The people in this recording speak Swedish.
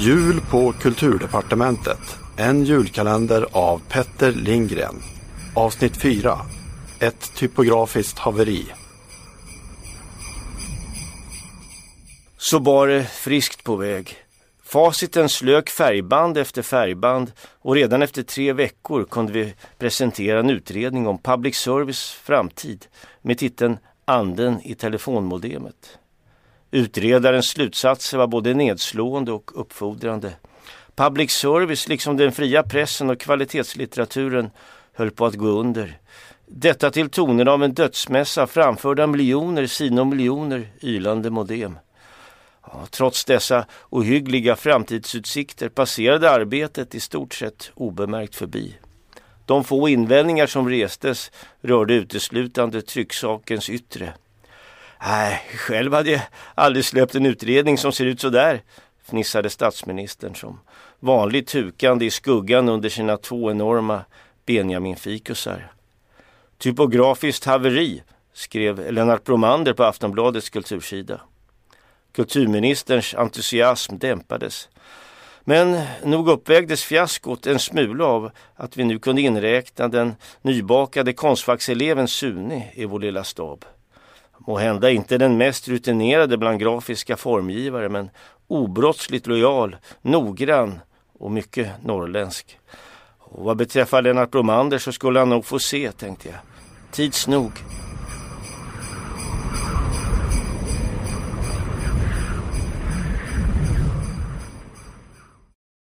Jul på Kulturdepartementet. En julkalender av Petter Lindgren. Avsnitt 4. Ett typografiskt haveri. Så bar det friskt på väg. Faciten slök färgband efter färgband och redan efter tre veckor kunde vi presentera en utredning om public service framtid med titeln Anden i telefonmodemet. Utredarens slutsatser var både nedslående och uppfordrande. Public service, liksom den fria pressen och kvalitetslitteraturen, höll på att gå under. Detta till tonen av en dödsmässa framförda miljoner sino miljoner ylande modem. Ja, trots dessa ohyggliga framtidsutsikter passerade arbetet i stort sett obemärkt förbi. De få invändningar som restes rörde uteslutande trycksakens yttre. Nej, själv hade jag aldrig släppt en utredning som ser ut så där, fnissade statsministern som vanligt hukande i skuggan under sina två enorma Benjamin-fikusar. Typografiskt haveri, skrev Lennart Bromander på Aftonbladets kultursida. Kulturministerns entusiasm dämpades. Men nog uppvägdes fiaskot en smula av att vi nu kunde inräkna den nybakade konstfackseleven Sune i vår lilla stab. Må hända inte den mest rutinerade bland grafiska formgivare men obrottsligt lojal, noggrann och mycket norrländsk. Och vad beträffar Lennart Bromander så skulle han nog få se, tänkte jag. Tids nog